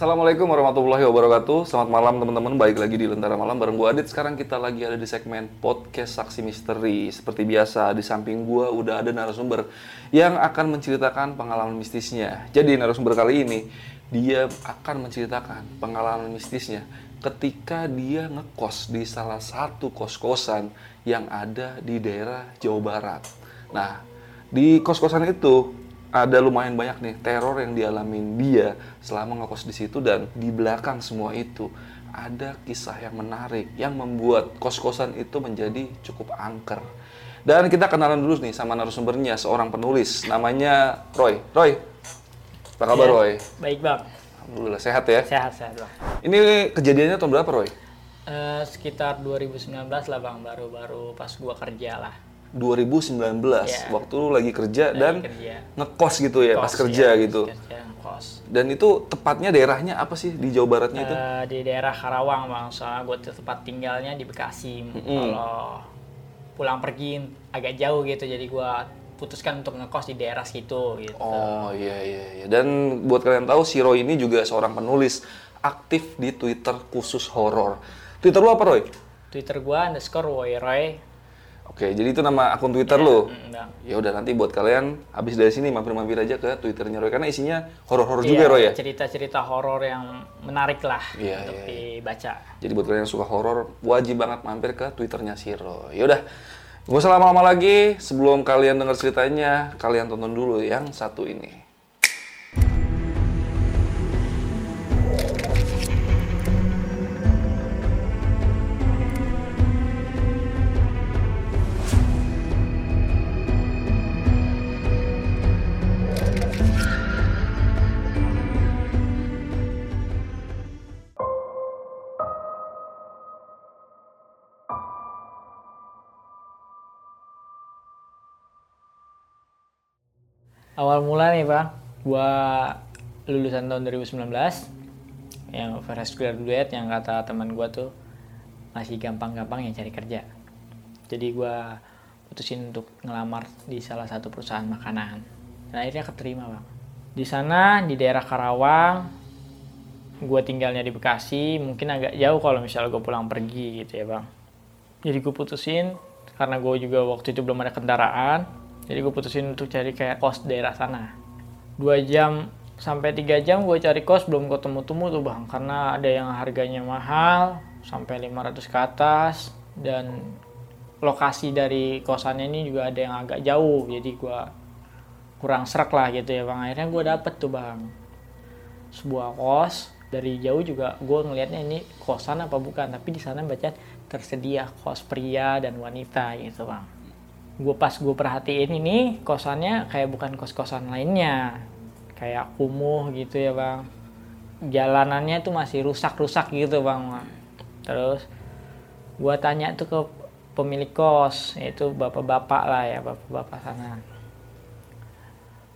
Assalamualaikum warahmatullahi wabarakatuh. Selamat malam teman-teman. Balik lagi di Lentera Malam bareng gue Adit. Sekarang kita lagi ada di segmen podcast Saksi Misteri. Seperti biasa di samping gue udah ada narasumber Yang akan menceritakan pengalaman mistisnya. Jadi narasumber kali ini Dia akan menceritakan pengalaman mistisnya Ketika dia ngekos di salah satu kos-kosan Yang ada di daerah Jawa Barat. Nah di kos-kosan itu ada lumayan banyak nih teror yang dialamin dia selama ngekos di situ dan di belakang semua itu ada kisah yang menarik yang membuat kos-kosan itu menjadi cukup angker. Dan kita kenalan dulu nih sama narasumbernya seorang penulis namanya Roy. Roy, apa kabar Iya. Roy? Baik bang, Alhamdulillah sehat ya. sehat sehat bang. Ini kejadiannya tahun berapa Roy? Eh, sekitar 2019 lah bang, baru-baru pas gua kerja lah. 2019 Iya. waktu lu lagi kerja dan kerja. ngekos gitu ya pas Kos, kerja iya, gitu. pas Kerja kos. Dan itu tepatnya daerahnya apa sih di Jawa Baratnya itu? Eh, di daerah Karawang bang, soalnya gue tempat tinggalnya di Bekasi. Kalau pulang pergi agak jauh gitu, jadi gua putuskan untuk ngekos di daerah situ gitu. Oh iya iya iya. Dan buat kalian tahu si Roy ini juga seorang penulis aktif di Twitter khusus horor. Twitter lu apa Roy? Twitter gua underscore woyroy. Oke, jadi itu nama akun Twitter lu. Mm, bang. Ya udah nanti buat kalian habis dari sini mampir-mampir aja ke Twitternya Roy karena isinya horor-horor juga Iya, Roy ya. Cerita-cerita horor yang menarik lah Iya, untuk iya, dibaca. Jadi buat kalian yang suka horor wajib banget mampir ke Twitternya si Roy. Ya udah. Gak usah lama-lama lagi, sebelum kalian dengar ceritanya, kalian tonton dulu yang satu ini. Awal mula nih Pak, gua lulusan tahun 2019 yang fresh graduate yang kata teman gua tuh masih gampang-gampang yang cari kerja. Jadi gua putusin untuk ngelamar di salah satu perusahaan makanan. Dan akhirnya keterima bang. Di sana di daerah Karawang, gua tinggalnya di Bekasi, mungkin agak jauh kalau misalnya gue pulang pergi gitu ya bang. Jadi gue putusin karena gue juga waktu itu belum ada kendaraan, jadi gue putusin untuk cari kayak kos daerah sana. Dua jam sampai tiga jam gue cari kos belum ketemu-temu tuh bang, karena ada yang harganya mahal sampai 500 ke atas dan lokasi dari kosannya ini juga ada yang agak jauh, jadi gue kurang serak lah gitu ya bang. Akhirnya gue dapet tuh bang sebuah kos dari jauh juga gue ngelihatnya ini kosan apa bukan tapi di sana baca tersedia kos pria dan wanita gitu bang gue pas gue perhatiin ini kosannya kayak bukan kos kosan lainnya kayak kumuh gitu ya bang jalanannya tuh masih rusak rusak gitu bang terus gue tanya tuh ke pemilik kos yaitu bapak-bapak lah ya bapak-bapak sana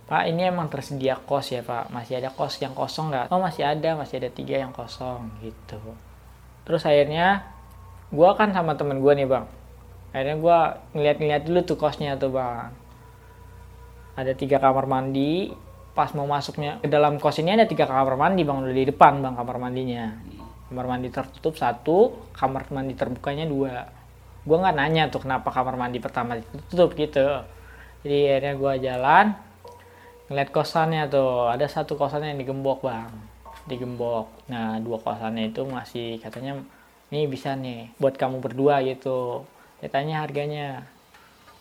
Pak ini emang tersedia kos ya Pak masih ada kos yang kosong nggak? Oh masih ada masih ada tiga yang kosong gitu. Terus akhirnya gua kan sama temen gua nih bang. Akhirnya gua ngeliat-ngeliat dulu tuh kosnya tuh bang. Ada tiga kamar mandi. Pas mau masuknya ke dalam kos ini ada tiga kamar mandi bang udah di depan bang kamar mandinya. Kamar mandi tertutup satu, kamar mandi terbukanya dua. Gua nggak nanya tuh kenapa kamar mandi pertama ditutup gitu. Jadi akhirnya gua jalan, ngeliat kosannya tuh ada satu kosannya yang digembok bang digembok nah dua kosannya itu masih katanya ini bisa nih buat kamu berdua gitu saya tanya harganya.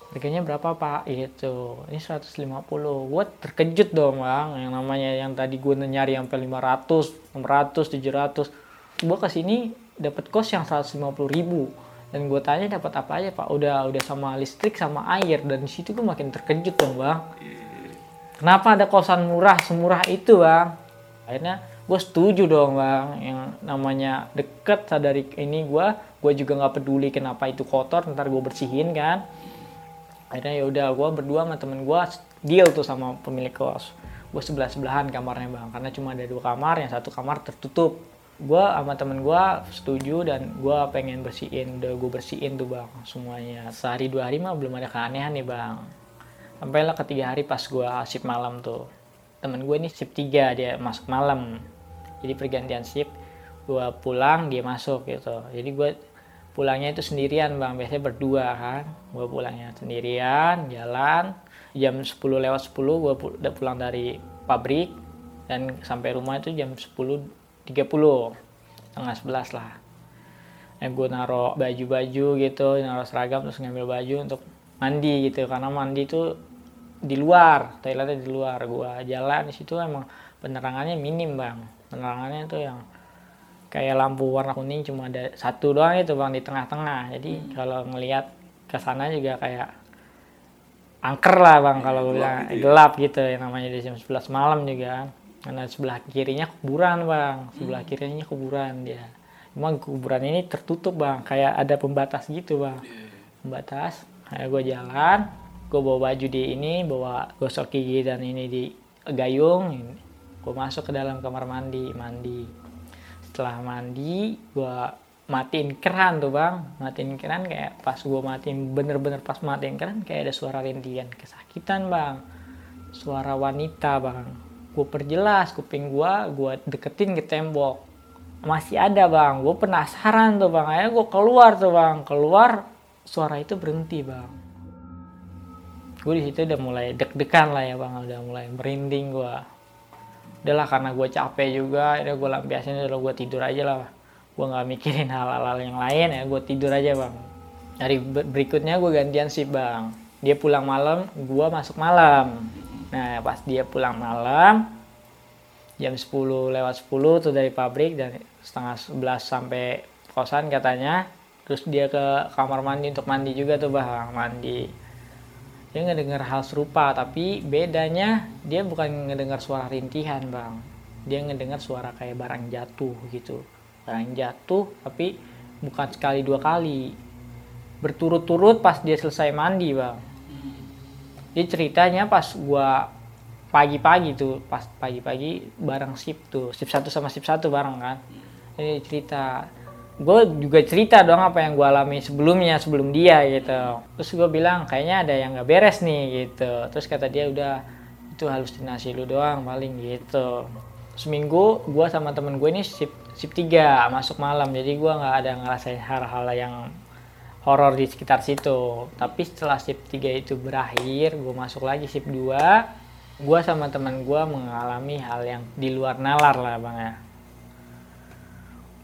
Harganya berapa pak? Gitu. Ini 150 gue terkejut dong bang. Yang namanya yang tadi gue nyari sampai 500 600 700 gue ke sini dapat kos yang 150 ribu. Dan gue tanya dapat apa aja pak? Udah udah sama listrik sama air. Dan di situ gue makin terkejut dong bang. Kenapa ada kosan murah semurah itu bang? Akhirnya gue setuju dong bang. Yang namanya deket dari ini gue gue juga nggak peduli kenapa itu kotor ntar gue bersihin kan? Akhirnya ya udah gue berdua sama temen gue deal tuh sama pemilik kos. Gue sebelah sebelahan kamarnya bang. Karena cuma ada dua kamar yang satu kamar tertutup. Gue sama temen gue setuju dan gue pengen bersihin udah gue bersihin tuh bang semuanya. Sehari dua hari mah belum ada keanehan nih bang. Sampailah ketiga hari pas gue shift malam tuh. Temen gue ini shift tiga dia masuk malam jadi pergantian shift gue pulang dia masuk gitu. Jadi gue pulangnya itu sendirian bang. Biasanya berdua kan. Gue pulangnya sendirian jalan. Jam 10 lewat 10 gue udah pulang dari pabrik. Dan sampai rumah itu jam 10 30 setengah 11 lah. Eh, gue naro baju-baju gitu naro seragam terus ngambil baju untuk mandi gitu. Karena mandi itu di luar toiletnya di luar. Gue jalan di situ emang penerangannya minim bang penerangannya tuh yang kayak lampu warna kuning cuma ada satu doang itu bang di tengah-tengah. Jadi hmm. kalau ngelihat ke sana juga kayak angker lah bang kalau gue bilang gitu ya. gelap gitu ya. Namanya di jam 11 malam juga. Karena sebelah kirinya kuburan bang. Sebelah hmm. kirinya kuburan dia. Emang kuburan ini tertutup bang. Kayak ada pembatas gitu bang. Iya, iya. pembatas. Kayak gue jalan. Gue bawa baju di ini bawa gosok gigi dan ini di gayung gue masuk ke dalam kamar mandi mandi. Setelah mandi gue matiin keran tuh bang. Matiin keran kayak pas gue matiin bener-bener pas matiin keran kayak ada suara rintian kesakitan bang. Suara wanita bang. Gue perjelas kuping gue gue deketin ke tembok. Masih ada bang. Gue penasaran tuh bang. Akhirnya gue keluar tuh bang. Keluar suara itu berhenti bang. Gue di situ udah mulai deg-degan lah ya bang. Udah mulai merinding gue udahlah karena gue capek juga ya gue lampiasin udah gue tidur aja lah. Gue nggak mikirin hal-hal yang lain ya gue tidur aja bang. Hari berikutnya gue gantian sih bang. Dia pulang malam gue masuk malam. Nah, pas dia pulang malam, jam 10 lewat 10 tuh dari pabrik dan setengah 11 sampai kosan katanya. Terus dia ke kamar mandi untuk mandi juga tuh bang, mandi. Dia ngedengar hal serupa, tapi bedanya dia bukan ngedengar suara rintihan bang. Dia ngedengar suara kayak barang jatuh gitu. Barang jatuh, tapi bukan sekali dua kali. Berturut-turut pas dia selesai mandi bang jadi ceritanya pas gua pagi-pagi tuh pas pagi-pagi bareng sip tuh sip satu sama sip satu bareng kan ini cerita gue juga cerita dong apa yang gue alami sebelumnya sebelum dia gitu. Terus gue bilang kayaknya ada yang nggak beres nih gitu. Terus kata dia udah itu halusinasi lu doang paling gitu. Seminggu gue sama temen gue ini sip sip tiga masuk malam. Jadi gue nggak ada ngerasain hal-hal yang horor di sekitar situ. Tapi setelah shift 3 itu berakhir gue masuk lagi shift 2 gue sama teman gue mengalami hal yang di luar nalar lah bang ya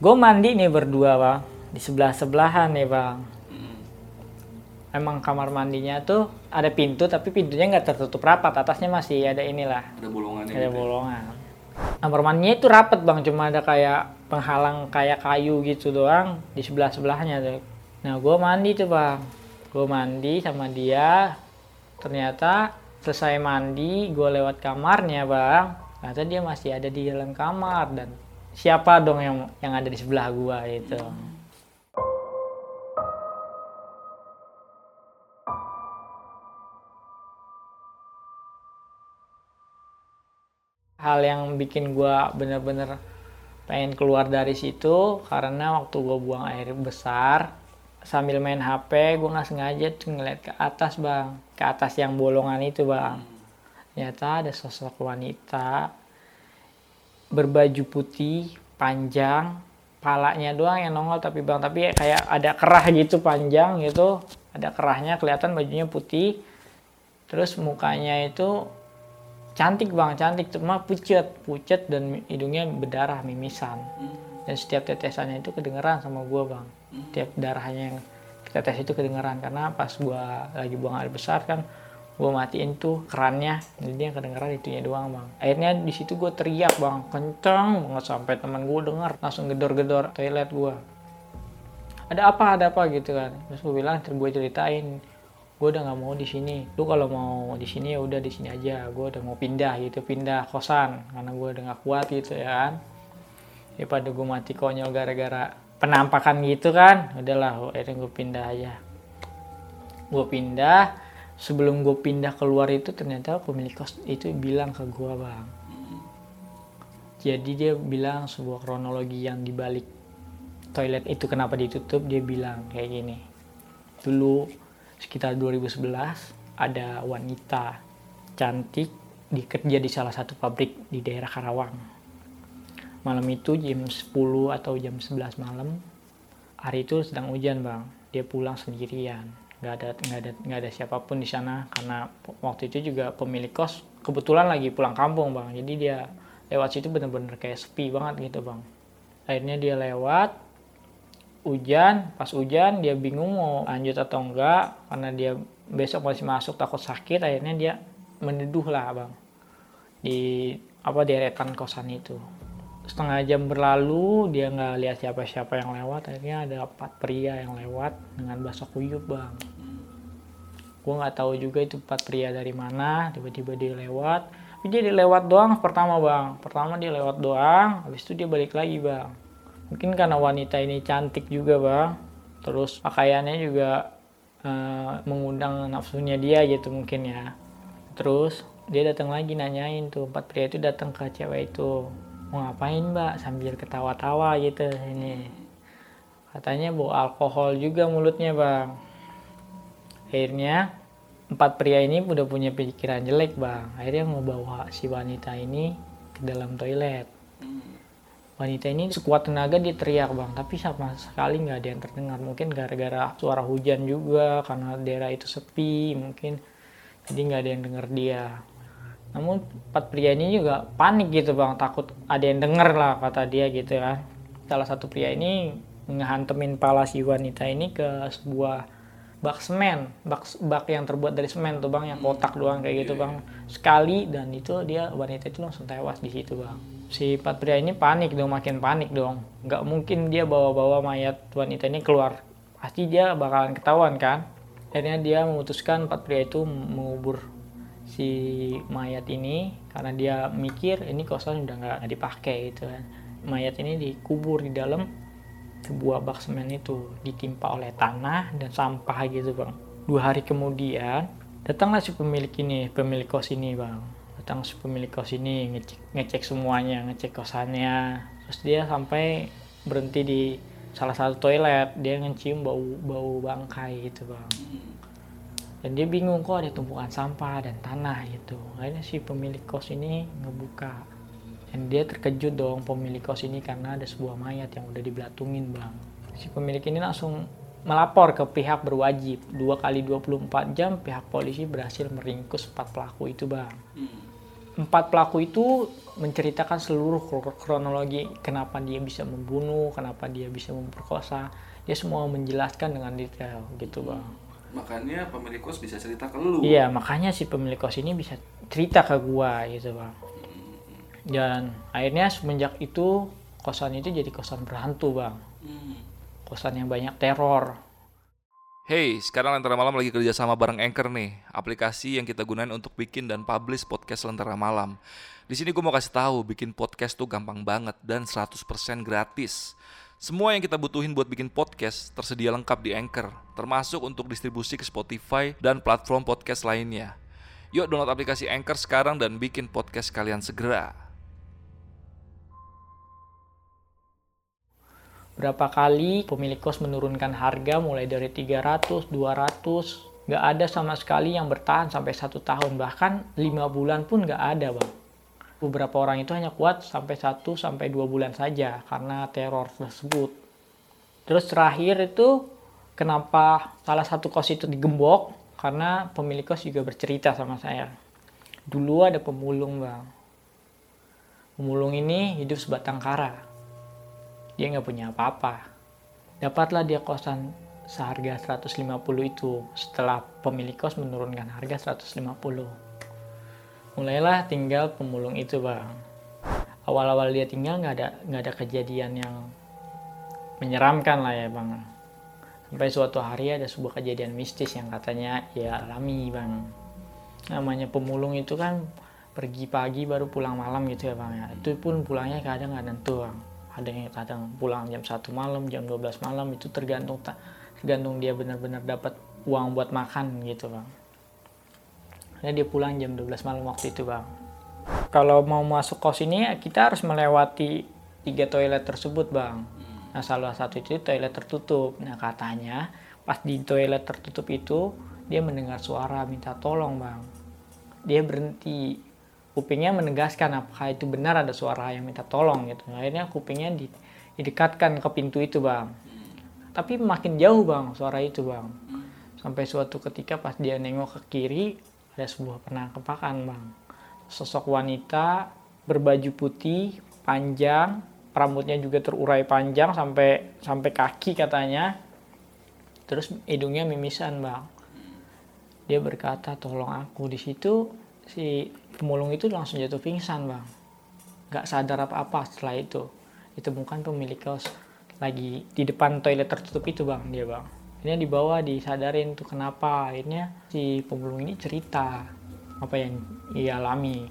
gue mandi nih berdua bang. Di sebelah sebelahan nih bang. Emang kamar mandinya tuh ada pintu tapi pintunya nggak tertutup rapat. Atasnya masih ada inilah. Ada bolongan ada gitu ya? bolongan. Kamar mandinya itu rapat bang. Cuma ada kayak penghalang kayak kayu gitu doang di sebelah sebelahnya tuh. Nah gue mandi tuh bang, gue mandi sama dia. Ternyata selesai mandi, gue lewat kamarnya bang. Ternyata dia masih ada di dalam kamar dan siapa dong yang yang ada di sebelah gue itu. Hal yang bikin gue bener-bener pengen keluar dari situ karena waktu gue buang air besar sambil main HP gue nggak sengaja ngeliat ke atas bang ke atas yang bolongan itu bang ternyata ada sosok wanita berbaju putih panjang palanya doang yang nongol tapi bang. Tapi kayak ada kerah gitu panjang gitu. Ada kerahnya kelihatan bajunya putih. Terus mukanya itu cantik bang cantik. Cuma pucet pucet dan hidungnya berdarah mimisan. Dan setiap tetesannya itu kedengeran sama gue bang. Tiap darahnya yang tetes itu kedengeran. Karena pas gua lagi buang air besar kan gua matiin tuh kerannya. Jadi yang kedengeran itunya doang bang. Akhirnya di situ gua teriak bang. Kenceng banget sampai teman gua dengar langsung gedor-gedor toilet gua. Ada apa? Ada apa? gitu kan. Terus gua bilang gue ceritain. Gue udah nggak mau di sini. Lu kalau mau di sini ya udah di sini aja. Gue udah mau pindah gitu pindah kosan. Karena gue udah nggak kuat gitu ya kan. Daripada gue mati konyol gara-gara penampakan gitu kan. Udahlah akhirnya gue pindah aja. Gue pindah sebelum gue pindah keluar itu ternyata pemilik kos itu bilang ke gue bang. Jadi dia bilang sebuah kronologi yang dibalik toilet itu kenapa ditutup dia bilang kayak gini. Dulu sekitar 2011 ada wanita cantik dikerja di salah satu pabrik di daerah Karawang. Malam itu jam 10 atau jam 11 malam hari itu sedang hujan bang. Dia pulang sendirian nggak ada nggak ada nggak ada siapa pun di sana karena waktu itu juga pemilik kos kebetulan lagi pulang kampung bang. Jadi dia lewat situ bener-bener kayak sepi banget gitu bang. Akhirnya dia lewat hujan pas hujan dia bingung mau lanjut atau enggak karena dia besok masih masuk takut sakit akhirnya dia meneduh lah bang di apa deretan kosan itu setengah jam berlalu dia nggak lihat siapa-siapa yang lewat akhirnya ada empat pria yang lewat dengan bahasa kuyup bang. Gue nggak tahu juga itu empat pria dari mana tiba-tiba dia lewat. Tapi dia lewat doang pertama bang. Pertama dia lewat doang habis itu dia balik lagi bang. Mungkin karena wanita ini cantik juga bang. Terus pakaiannya juga uh, mengundang nafsunya dia gitu mungkin ya. Terus dia datang lagi nanyain tuh empat pria itu datang ke cewek itu mau ngapain mbak? Sambil ketawa-tawa gitu ini. Katanya bawa alkohol juga mulutnya bang. Akhirnya empat pria ini udah punya pikiran jelek bang. Akhirnya mau bawa si wanita ini ke dalam toilet. Wanita ini sekuat tenaga dia teriak bang. Tapi sama sekali nggak ada yang terdengar. Mungkin gara-gara suara hujan juga karena daerah itu sepi mungkin. Jadi nggak ada yang dengar dia namun empat pria ini juga panik gitu bang. Takut ada yang denger lah kata dia gitu ya. Salah satu pria ini ngehantemin pala si wanita ini ke sebuah bak semen bak bak yang terbuat dari semen tuh bang yang kotak doang kayak gitu bang. sekali dan itu dia wanita itu langsung tewas di situ bang. Si empat pria ini panik dong makin panik dong. Nggak mungkin dia bawa-bawa mayat wanita ini keluar. Pasti dia bakalan ketahuan kan? Akhirnya dia memutuskan empat pria itu mengubur si mayat ini karena dia mikir ini kosan udah nggak dipakai gitu kan. Mayat ini dikubur di dalam sebuah bak semen itu ditimpa oleh tanah dan sampah gitu bang. Dua hari kemudian datanglah si pemilik ini pemilik kos ini bang. Datang si pemilik kos ini ngecek, ngecek semuanya ngecek kosannya. Terus dia sampai berhenti di salah satu toilet. Dia ngecium bau bau bangkai gitu bang dan dia bingung kok ada tumpukan sampah dan tanah gitu. Akhirnya si pemilik kos ini ngebuka. Dan dia terkejut dong pemilik kos ini karena ada sebuah mayat yang udah dibelatungin bang. Si pemilik ini langsung melapor ke pihak berwajib. Dua kali 24 jam pihak polisi berhasil meringkus empat pelaku itu bang. Empat pelaku itu menceritakan seluruh kronologi kenapa dia bisa membunuh, kenapa dia bisa memperkosa. Dia semua menjelaskan dengan detail gitu bang. Makanya pemilik kos bisa cerita ke lu. Iya, makanya si pemilik kos ini bisa cerita ke gua gitu bang. Dan akhirnya semenjak itu kosan itu jadi kosan berhantu bang. Kosan yang banyak teror. Hey, sekarang Lentera Malam lagi kerja sama bareng Anchor nih, aplikasi yang kita gunain untuk bikin dan publish podcast Lentera Malam. Di sini gue mau kasih tahu, bikin podcast tuh gampang banget dan 100% gratis. Semua yang kita butuhin buat bikin podcast tersedia lengkap di Anchor, termasuk untuk distribusi ke Spotify dan platform podcast lainnya. Yuk download aplikasi Anchor sekarang dan bikin podcast kalian segera. berapa kali pemilik kos menurunkan harga mulai dari 300, 200, nggak ada sama sekali yang bertahan sampai satu tahun bahkan lima bulan pun nggak ada bang. Beberapa orang itu hanya kuat sampai satu sampai dua bulan saja karena teror tersebut. Terus terakhir itu kenapa salah satu kos itu digembok karena pemilik kos juga bercerita sama saya. Dulu ada pemulung bang. Pemulung ini hidup sebatang kara dia nggak punya apa-apa. Dapatlah dia kosan seharga 150 itu setelah pemilik kos menurunkan harga 150. Mulailah tinggal pemulung itu bang. Awal-awal dia tinggal nggak ada nggak ada kejadian yang menyeramkan lah ya bang. Sampai suatu hari ada sebuah kejadian mistis yang katanya ya alami bang. Namanya pemulung itu kan pergi pagi baru pulang malam gitu ya bang ya. Itu pun pulangnya kadang nggak tentu bang ada yang kadang pulang jam 1 malam jam 12 malam itu tergantung tergantung dia benar-benar dapat uang buat makan gitu bang Karena dia pulang jam 12 malam waktu itu bang. Kalau mau masuk kos ini kita harus melewati tiga toilet tersebut bang. Nah salah satu itu toilet tertutup. Nah katanya pas di toilet tertutup itu dia mendengar suara minta tolong bang. Dia berhenti. Kupingnya menegaskan apakah itu benar ada suara yang minta tolong gitu. Akhirnya kupingnya di, didekatkan ke pintu itu bang. Tapi makin jauh bang suara itu bang. Sampai suatu ketika pas dia nengok ke kiri ada sebuah penangkapan bang. Sosok wanita berbaju putih panjang rambutnya juga terurai panjang sampai sampai kaki katanya. Terus hidungnya mimisan bang. Dia berkata tolong aku. Di situ si pemulung itu langsung jatuh pingsan bang. Nggak sadar apa-apa setelah itu. Ditemukan pemilik kos lagi di depan toilet tertutup itu bang dia bang ini dibawa disadarin tuh kenapa. Akhirnya si pemulung ini cerita apa yang ia alami.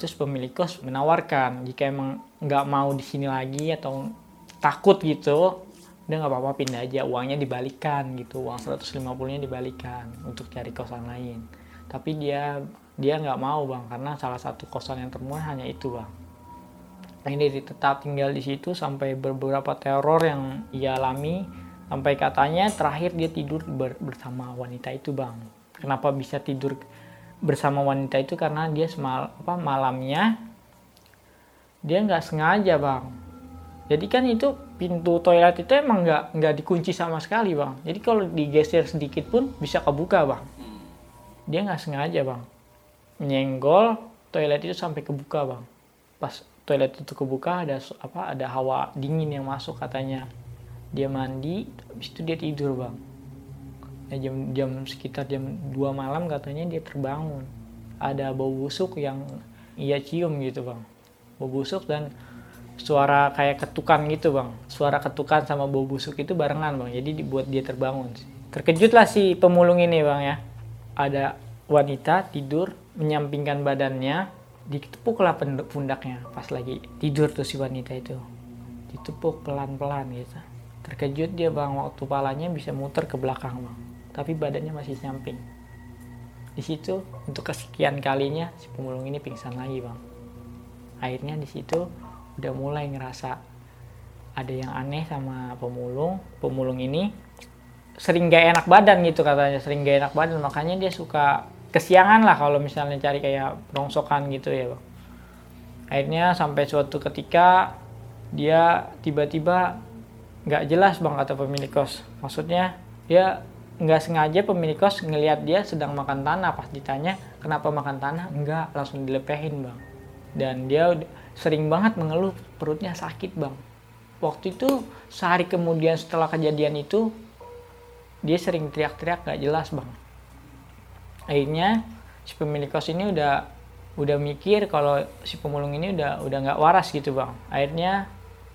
Terus pemilik kos menawarkan jika emang nggak mau di sini lagi atau takut gitu udah nggak apa-apa pindah aja. Uangnya dibalikan gitu uang 150 nya dibalikan untuk cari kosan lain. Tapi dia dia nggak mau bang karena salah satu kosan yang termuat hanya itu bang. Ini tetap tinggal di situ sampai beberapa teror yang ia alami sampai katanya terakhir dia tidur ber bersama wanita itu bang. Kenapa bisa tidur bersama wanita itu? Karena dia semal apa malamnya dia nggak sengaja bang. Jadi kan itu pintu toilet itu emang nggak nggak dikunci sama sekali bang. Jadi kalau digeser sedikit pun bisa kebuka bang. Dia nggak sengaja bang. Nyenggol toilet itu sampai kebuka bang. Pas toilet itu kebuka ada apa ada hawa dingin yang masuk katanya dia mandi habis itu dia tidur bang. Ya, jam jam sekitar jam 2 malam katanya dia terbangun. Ada bau busuk yang ia cium gitu bang. Bau busuk dan suara kayak ketukan gitu bang. Suara ketukan sama bau busuk itu barengan bang. Jadi dibuat dia terbangun. Terkejutlah si pemulung ini bang ya. Ada wanita tidur menyampingkan badannya ditepuklah pundaknya pas lagi tidur tuh si wanita itu. Ditepuk pelan-pelan gitu terkejut dia bang waktu palanya bisa muter ke belakang bang tapi badannya masih nyamping. Di situ untuk kesekian kalinya si pemulung ini pingsan lagi bang. Akhirnya di situ udah mulai ngerasa ada yang aneh sama pemulung. Pemulung ini sering gak enak badan gitu katanya sering gak enak badan. Makanya dia suka kesiangan lah kalau misalnya cari kayak rongsokan gitu ya bang. Akhirnya sampai suatu ketika dia tiba-tiba nggak jelas bang kata pemilik kos. Maksudnya dia nggak sengaja pemilik kos ngelihat dia sedang makan tanah. Pas ditanya kenapa makan tanah? Enggak langsung dilepehin bang. Dan dia sering banget mengeluh perutnya sakit bang. Waktu itu sehari kemudian setelah kejadian itu dia sering teriak-teriak gak jelas bang. Akhirnya si pemilik kos ini udah udah mikir kalau si pemulung ini udah udah nggak waras gitu bang. Akhirnya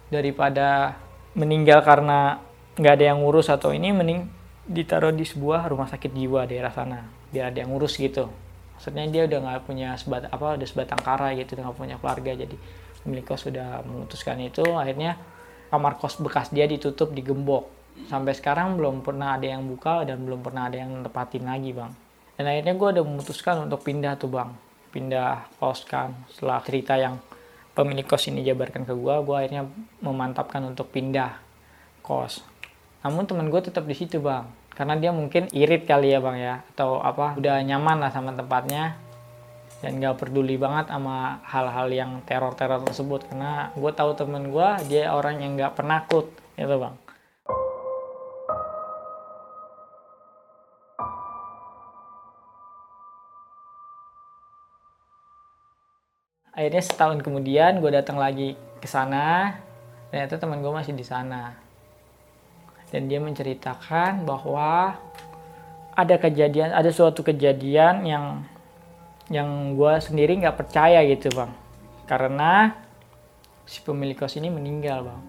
daripada meninggal karena nggak ada yang ngurus atau ini mending ditaruh di sebuah rumah sakit jiwa daerah sana biar ada yang ngurus gitu. Maksudnya dia udah nggak punya sebat apa udah sebatang kara gitu nggak punya keluarga. Jadi pemilik kos sudah memutuskan itu akhirnya kamar kos bekas dia ditutup digembok. Sampai sekarang belum pernah ada yang buka dan belum pernah ada yang tepatin lagi bang. Dan akhirnya gue udah memutuskan untuk pindah tuh bang. Pindah kos kan setelah cerita yang pemilik kos ini jabarkan ke gue gue akhirnya memantapkan untuk pindah kos. Namun teman gue tetap di situ bang. Karena dia mungkin irit kali ya bang ya. Atau apa udah nyaman lah sama tempatnya. Dan gak peduli banget sama hal-hal yang teror-teror tersebut. Karena gue tahu temen gue dia orang yang gak penakut gitu bang akhirnya setahun kemudian gue datang lagi ke sana. Ternyata teman gue masih di sana. Dan dia menceritakan bahwa ada kejadian ada suatu kejadian yang yang gue sendiri nggak percaya gitu bang. Karena si pemilik kos ini meninggal bang.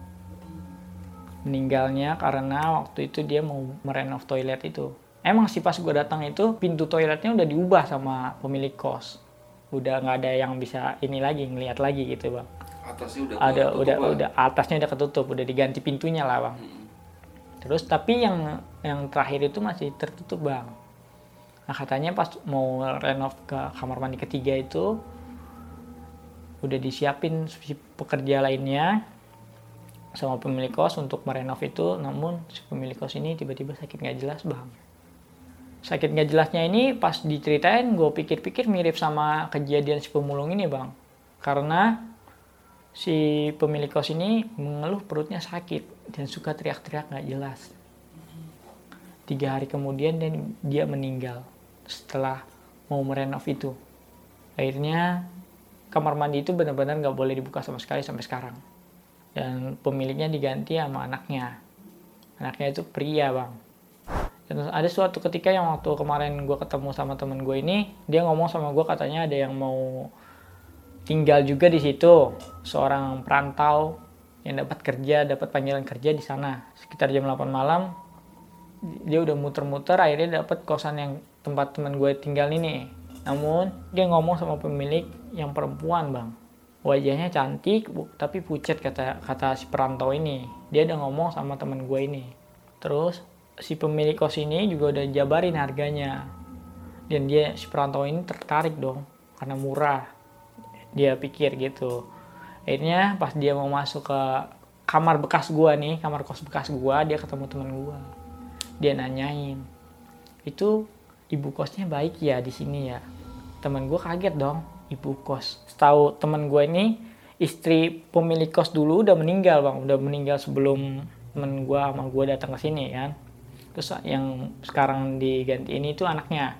Meninggalnya karena waktu itu dia mau merenov toilet itu. Emang sih pas gue datang itu pintu toiletnya udah diubah sama pemilik kos udah nggak ada yang bisa ini lagi ngelihat lagi gitu bang. Atasnya udah ada ketutup udah lah. udah atasnya udah ketutup udah diganti pintunya lah bang. Terus tapi yang yang terakhir itu masih tertutup bang. Nah katanya pas mau renov ke kamar mandi ketiga itu udah disiapin si pekerja lainnya sama pemilik kos untuk merenov itu namun si pemilik kos ini tiba-tiba sakit nggak jelas bang sakit nggak jelasnya ini pas diceritain gue pikir-pikir mirip sama kejadian si pemulung ini bang karena si pemilik kos ini mengeluh perutnya sakit dan suka teriak-teriak nggak jelas. Tiga hari kemudian dan dia meninggal setelah mau merenov itu. Akhirnya kamar mandi itu benar-benar nggak boleh dibuka sama sekali sampai sekarang. Dan pemiliknya diganti sama anaknya. Anaknya itu pria bang. Dan ada suatu ketika yang waktu kemarin gue ketemu sama temen gue ini, dia ngomong sama gue katanya ada yang mau tinggal juga di situ. Seorang perantau yang dapat kerja dapat panggilan kerja di sana. Sekitar jam 8 malam dia udah muter-muter akhirnya dapat kosan yang tempat teman gue tinggal ini. Namun dia ngomong sama pemilik yang perempuan bang. Wajahnya cantik tapi pucat kata kata si perantau ini. Dia udah ngomong sama teman gue ini. Terus si pemilik kos ini juga udah jabarin harganya. Dan dia si perantau ini tertarik dong karena murah dia pikir gitu. Akhirnya pas dia mau masuk ke kamar bekas gua nih kamar kos bekas gua dia ketemu teman gua. Dia nanyain itu ibu kosnya baik ya di sini ya? Teman gua kaget dong ibu kos. Tahu teman gua ini istri pemilik kos dulu udah meninggal bang. Udah meninggal sebelum teman gua sama gua datang ke sini kan terus yang sekarang diganti ini tuh anaknya.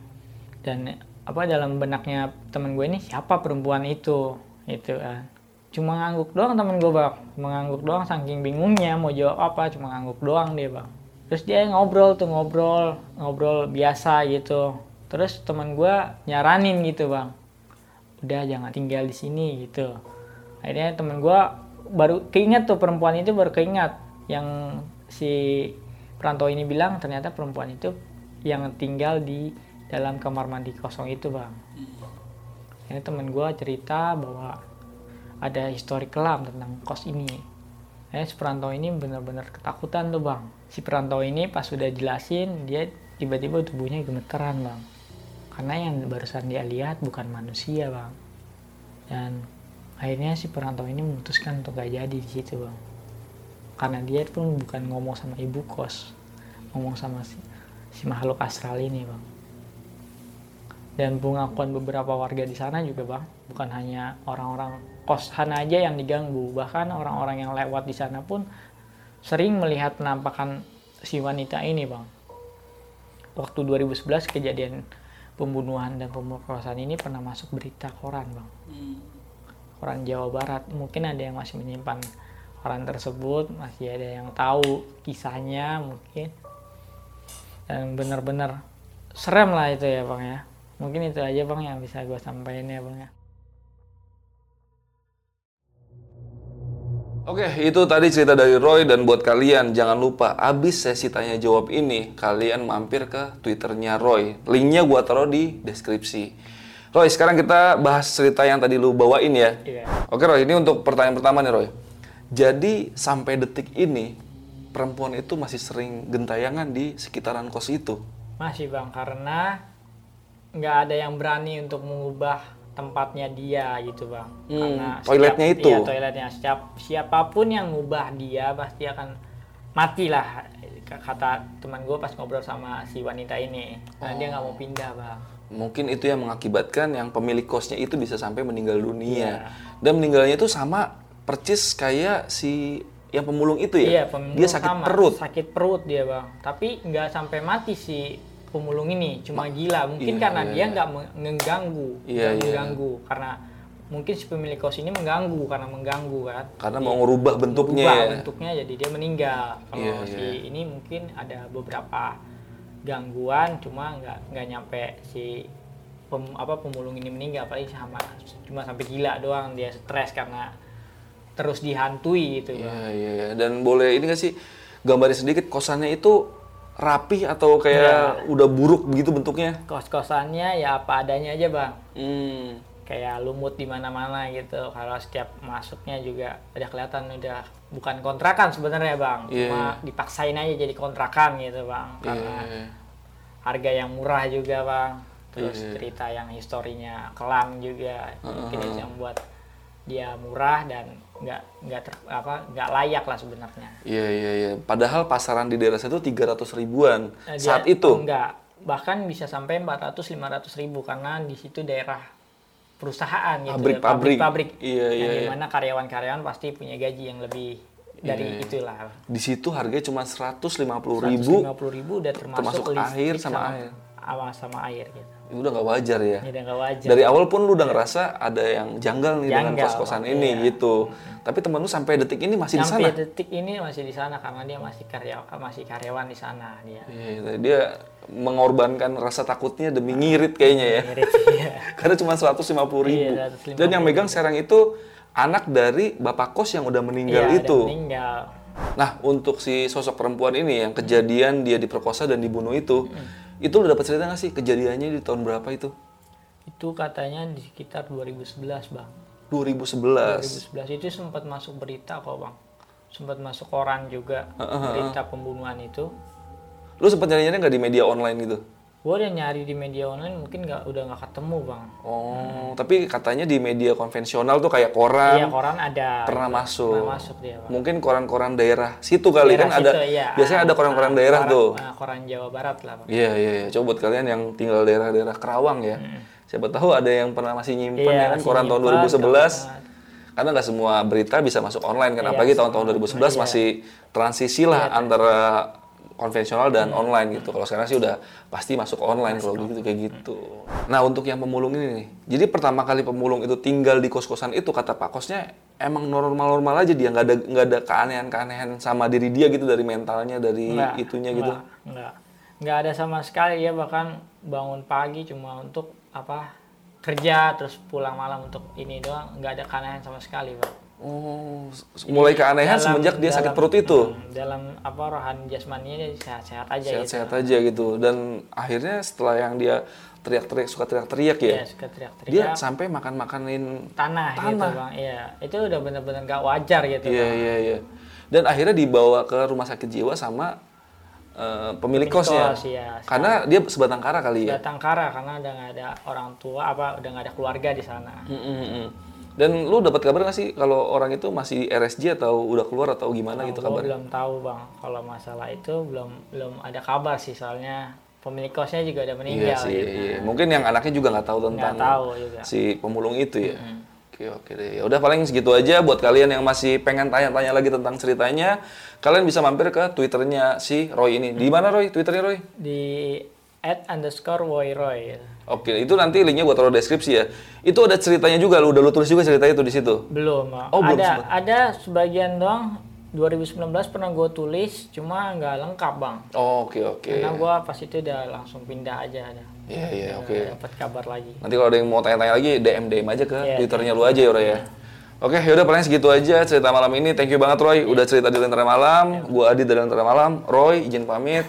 Dan apa dalam benaknya temen gue ini siapa perempuan itu? Itu kan. Cuma ngangguk doang temen gue bang. Cuma ngangguk doang saking bingungnya mau jawab apa cuma ngangguk doang dia bang. Terus dia ngobrol tuh ngobrol ngobrol biasa gitu. Terus temen gue nyaranin gitu bang. Udah jangan tinggal di sini gitu. Akhirnya temen gue baru keinget tuh perempuan itu baru keinget. Yang si perantau ini bilang ternyata perempuan itu yang tinggal di dalam kamar mandi kosong itu bang. Ini temen gue cerita bahwa ada histori kelam tentang kos ini. Eh si perantau ini benar-benar ketakutan tuh bang. Si perantau ini pas sudah jelasin dia tiba-tiba tubuhnya gemeteran bang. Karena yang barusan dia lihat bukan manusia bang. Dan akhirnya si perantau ini memutuskan untuk gak jadi di situ bang karena dia pun bukan ngomong sama ibu kos ngomong sama si, si makhluk astral ini bang. Dan pengakuan beberapa warga di sana juga bang bukan hanya orang-orang kosan aja yang diganggu. Bahkan orang-orang yang lewat di sana pun sering melihat penampakan si wanita ini bang. Waktu 2011 kejadian pembunuhan dan pemerkosaan ini pernah masuk berita koran bang. Koran Jawa Barat. Mungkin ada yang masih menyimpan koran tersebut masih ada yang tahu kisahnya mungkin dan benar-benar serem lah itu ya bang ya mungkin itu aja bang yang bisa gue sampaikan ya bang ya Oke, itu tadi cerita dari Roy dan buat kalian jangan lupa abis sesi tanya jawab ini kalian mampir ke twitternya Roy. Linknya gua taruh di deskripsi. Roy, sekarang kita bahas cerita yang tadi lu bawain ya. Iya. Oke Roy, ini untuk pertanyaan pertama nih Roy. Jadi sampai detik ini perempuan itu masih sering gentayangan di sekitaran kos itu. masih bang karena nggak ada yang berani untuk mengubah tempatnya dia gitu bang Hmm, karena toiletnya setiap- itu. iya, toiletnya setiap siapa pun yang ngubah dia pasti akan mati lah kata teman gue pas ngobrol sama si wanita ini karena dia nggak mau pindah bang Mungkin itu yang mengakibatkan yang pemilik kosnya itu bisa sampai meninggal dunia. Iya. Dan meninggalnya itu sama percis kayak si yang pemulung itu ya. Iya, pemulung Dia sakit sama, perut. Sakit perut dia bang. Tapi nggak sampai mati si pemulung ini, cuma gila. Mungkin iya, karena iya, dia iya. nggak meng- mengganggu, Iya, iya. mengganggu. Karena mungkin si pemilik kos ini mengganggu karena mengganggu kan. Karena mau ngerubah bentuknya ya. bentuknya jadi dia meninggal. Kalau Iya, si iya. ini mungkin ada beberapa gangguan, cuma nggak nggak nyampe si pem- apa pemulung ini meninggal, paling sama cuma sampai gila doang dia stres karena terus dihantui gitu. Iya, iya, iya. Dan boleh ini nggak sih gambarin sedikit kosannya itu rapih atau kayak Iya. udah buruk begitu bentuknya? kos-kosannya ya apa adanya aja bang Hmm. kayak lumut di mana-mana gitu. Kalau setiap masuknya juga udah kelihatan udah bukan kontrakan sebenarnya bang, Iya, cuma iya. dipaksain aja jadi kontrakan gitu bang. Karena Iya. harga yang murah juga bang terus Iya. cerita yang historinya kelam juga mungkin itu yang buat dia murah dan nggak nggak ter- apa nggak layak lah sebenarnya Iya iya iya. Padahal pasaran di daerah saya itu 300 ribuan Nah, dia- saat itu. enggak bahkan bisa sampai 400 500 ribu karena di situ daerah perusahaan gitu Pabrik, ya, pabrik. pabrik Iya, yang iya, iya. di mana karyawan-karyawan pasti punya gaji yang lebih dari Iya. itulah Di situ harganya cuma 150 ribu. 150 ribu udah termasuk, termasuk air sama air. sama, sama air gitu Itu udah nggak wajar ya. ini udah nggak wajar Dari awal pun lu udah ngerasa ada yang janggal nih dengan Janggal, kos-kosan iya. ini gitu. Tapi temen lu sampai detik ini masih di sampai sana. detik ini masih di sana karena dia masih karya masih karyawan di sana dia Iya, dia mengorbankan rasa takutnya demi ngirit kayaknya ya. Mirip, iya. Karena cuma 150 ribu. Iya, 150 Dan yang megang sekarang itu anak dari bapak kos yang udah meninggal Iya, itu. udah meninggal Nah, untuk si sosok perempuan ini yang kejadian dia diperkosa dan dibunuh itu, Hmm. Itu udah dapat cerita nggak sih kejadiannya di tahun berapa itu? itu katanya di sekitar 2011 bang 2011. 2011 itu sempat masuk berita kok bang sempat masuk koran juga berita pembunuhan itu Lu sempat nyari-nyari nggak di media online gitu? Gua udah nyari di media online mungkin nggak udah nggak ketemu bang Oh, tapi katanya di media konvensional tuh kayak koran iya koran ada pernah masuk. pernah masuk dia bang Mungkin koran-koran daerah situ kali Daerah kan ada. situ, iya. Biasanya ada koran-koran daerah koran, tuh. ah, koran Jawa Barat lah bang Iya, iya, iya. Coba buat kalian yang tinggal daerah-daerah Kerawang ya. Siapa tahu ada yang pernah masih nyimpen Iya, ya kan koran tahun nyimpen, 2011. koran. Karena nggak semua berita bisa masuk online kan. Iya, Apalagi tahun-tahun 2011 iya. masih transisi lah antara konvensional dan online gitu. Kalau sekarang sih udah pasti masuk online kalau gitu kayak gitu. Nah, untuk yang pemulung ini nih. Jadi pertama kali pemulung itu tinggal di kos-kosan itu kata Pak Kosnya emang normal-normal aja dia nggak ada nggak ada keanehan-keanehan sama diri dia gitu dari mentalnya dari Nggak, itunya gitu. nggak, nggak nggak ada sama sekali ya bahkan bangun pagi cuma untuk apa kerja terus pulang malam untuk ini doang nggak ada keanehan sama sekali pak Oh, mulai keanehan Dalam- semenjak dia sakit dalam- perut itu. hmm, dalam apa rohani jasmaninya sehat-sehat aja gitu Sehat-sehat aja gitu. Dan akhirnya setelah yang dia teriak-teriak suka teriak-teriak ya. Iya, suka teriak-teriak Dia sampai makan-makanin tanah, gitu bang iya itu udah bener-bener nggak wajar gitu Iya, Bang. iya, iya. Dan akhirnya dibawa ke rumah sakit jiwa sama eh, pemilik kosnya. kos, iya. Karena dia sebatang kara kali ya. datang kara karena udah nggak ada orang tua apa udah nggak ada keluarga di sana Mm, mm, mm. Dan lu dapat kabar nggak sih kalau orang itu masih di RSJ atau udah keluar atau gimana gitu Gua kabarnya? belum tahu bang kalau masalah itu belum belum ada kabar sih soalnya pemilik kosnya juga Iya meninggal sih, gitu. iya. mungkin yang anaknya juga nggak tahu tentang nggak tahu juga si pemulung itu ya. Oke oke deh. Ya udah paling segitu aja buat kalian yang masih pengen tanya-tanya lagi tentang ceritanya, kalian bisa mampir ke twitternya si Roy ini. Di mana Roy? Twitternya Roy? di at underscore woyroy Oke, itu nanti linknya buat taruh deskripsi ya. Itu ada ceritanya juga, lu udah lu tulis juga ceritanya itu di situ. belum Bang. Oh, belum ada sempat. ada sebagian doang 2019 pernah gue tulis cuma nggak lengkap bang Oh, oke oke. karena gue pas itu udah langsung pindah aja Iya iya oke. dapat kabar lagi Nanti kalau ada yang mau tanya-tanya lagi, DM DM aja ke Iya, twitternya lu aja ya Roy ya. Oke, yaudah paling segitu aja cerita malam ini. Thank you banget Roy, udah cerita di Lentera Malam. Gua Adi dari Lentera Malam. Roy, izin pamit.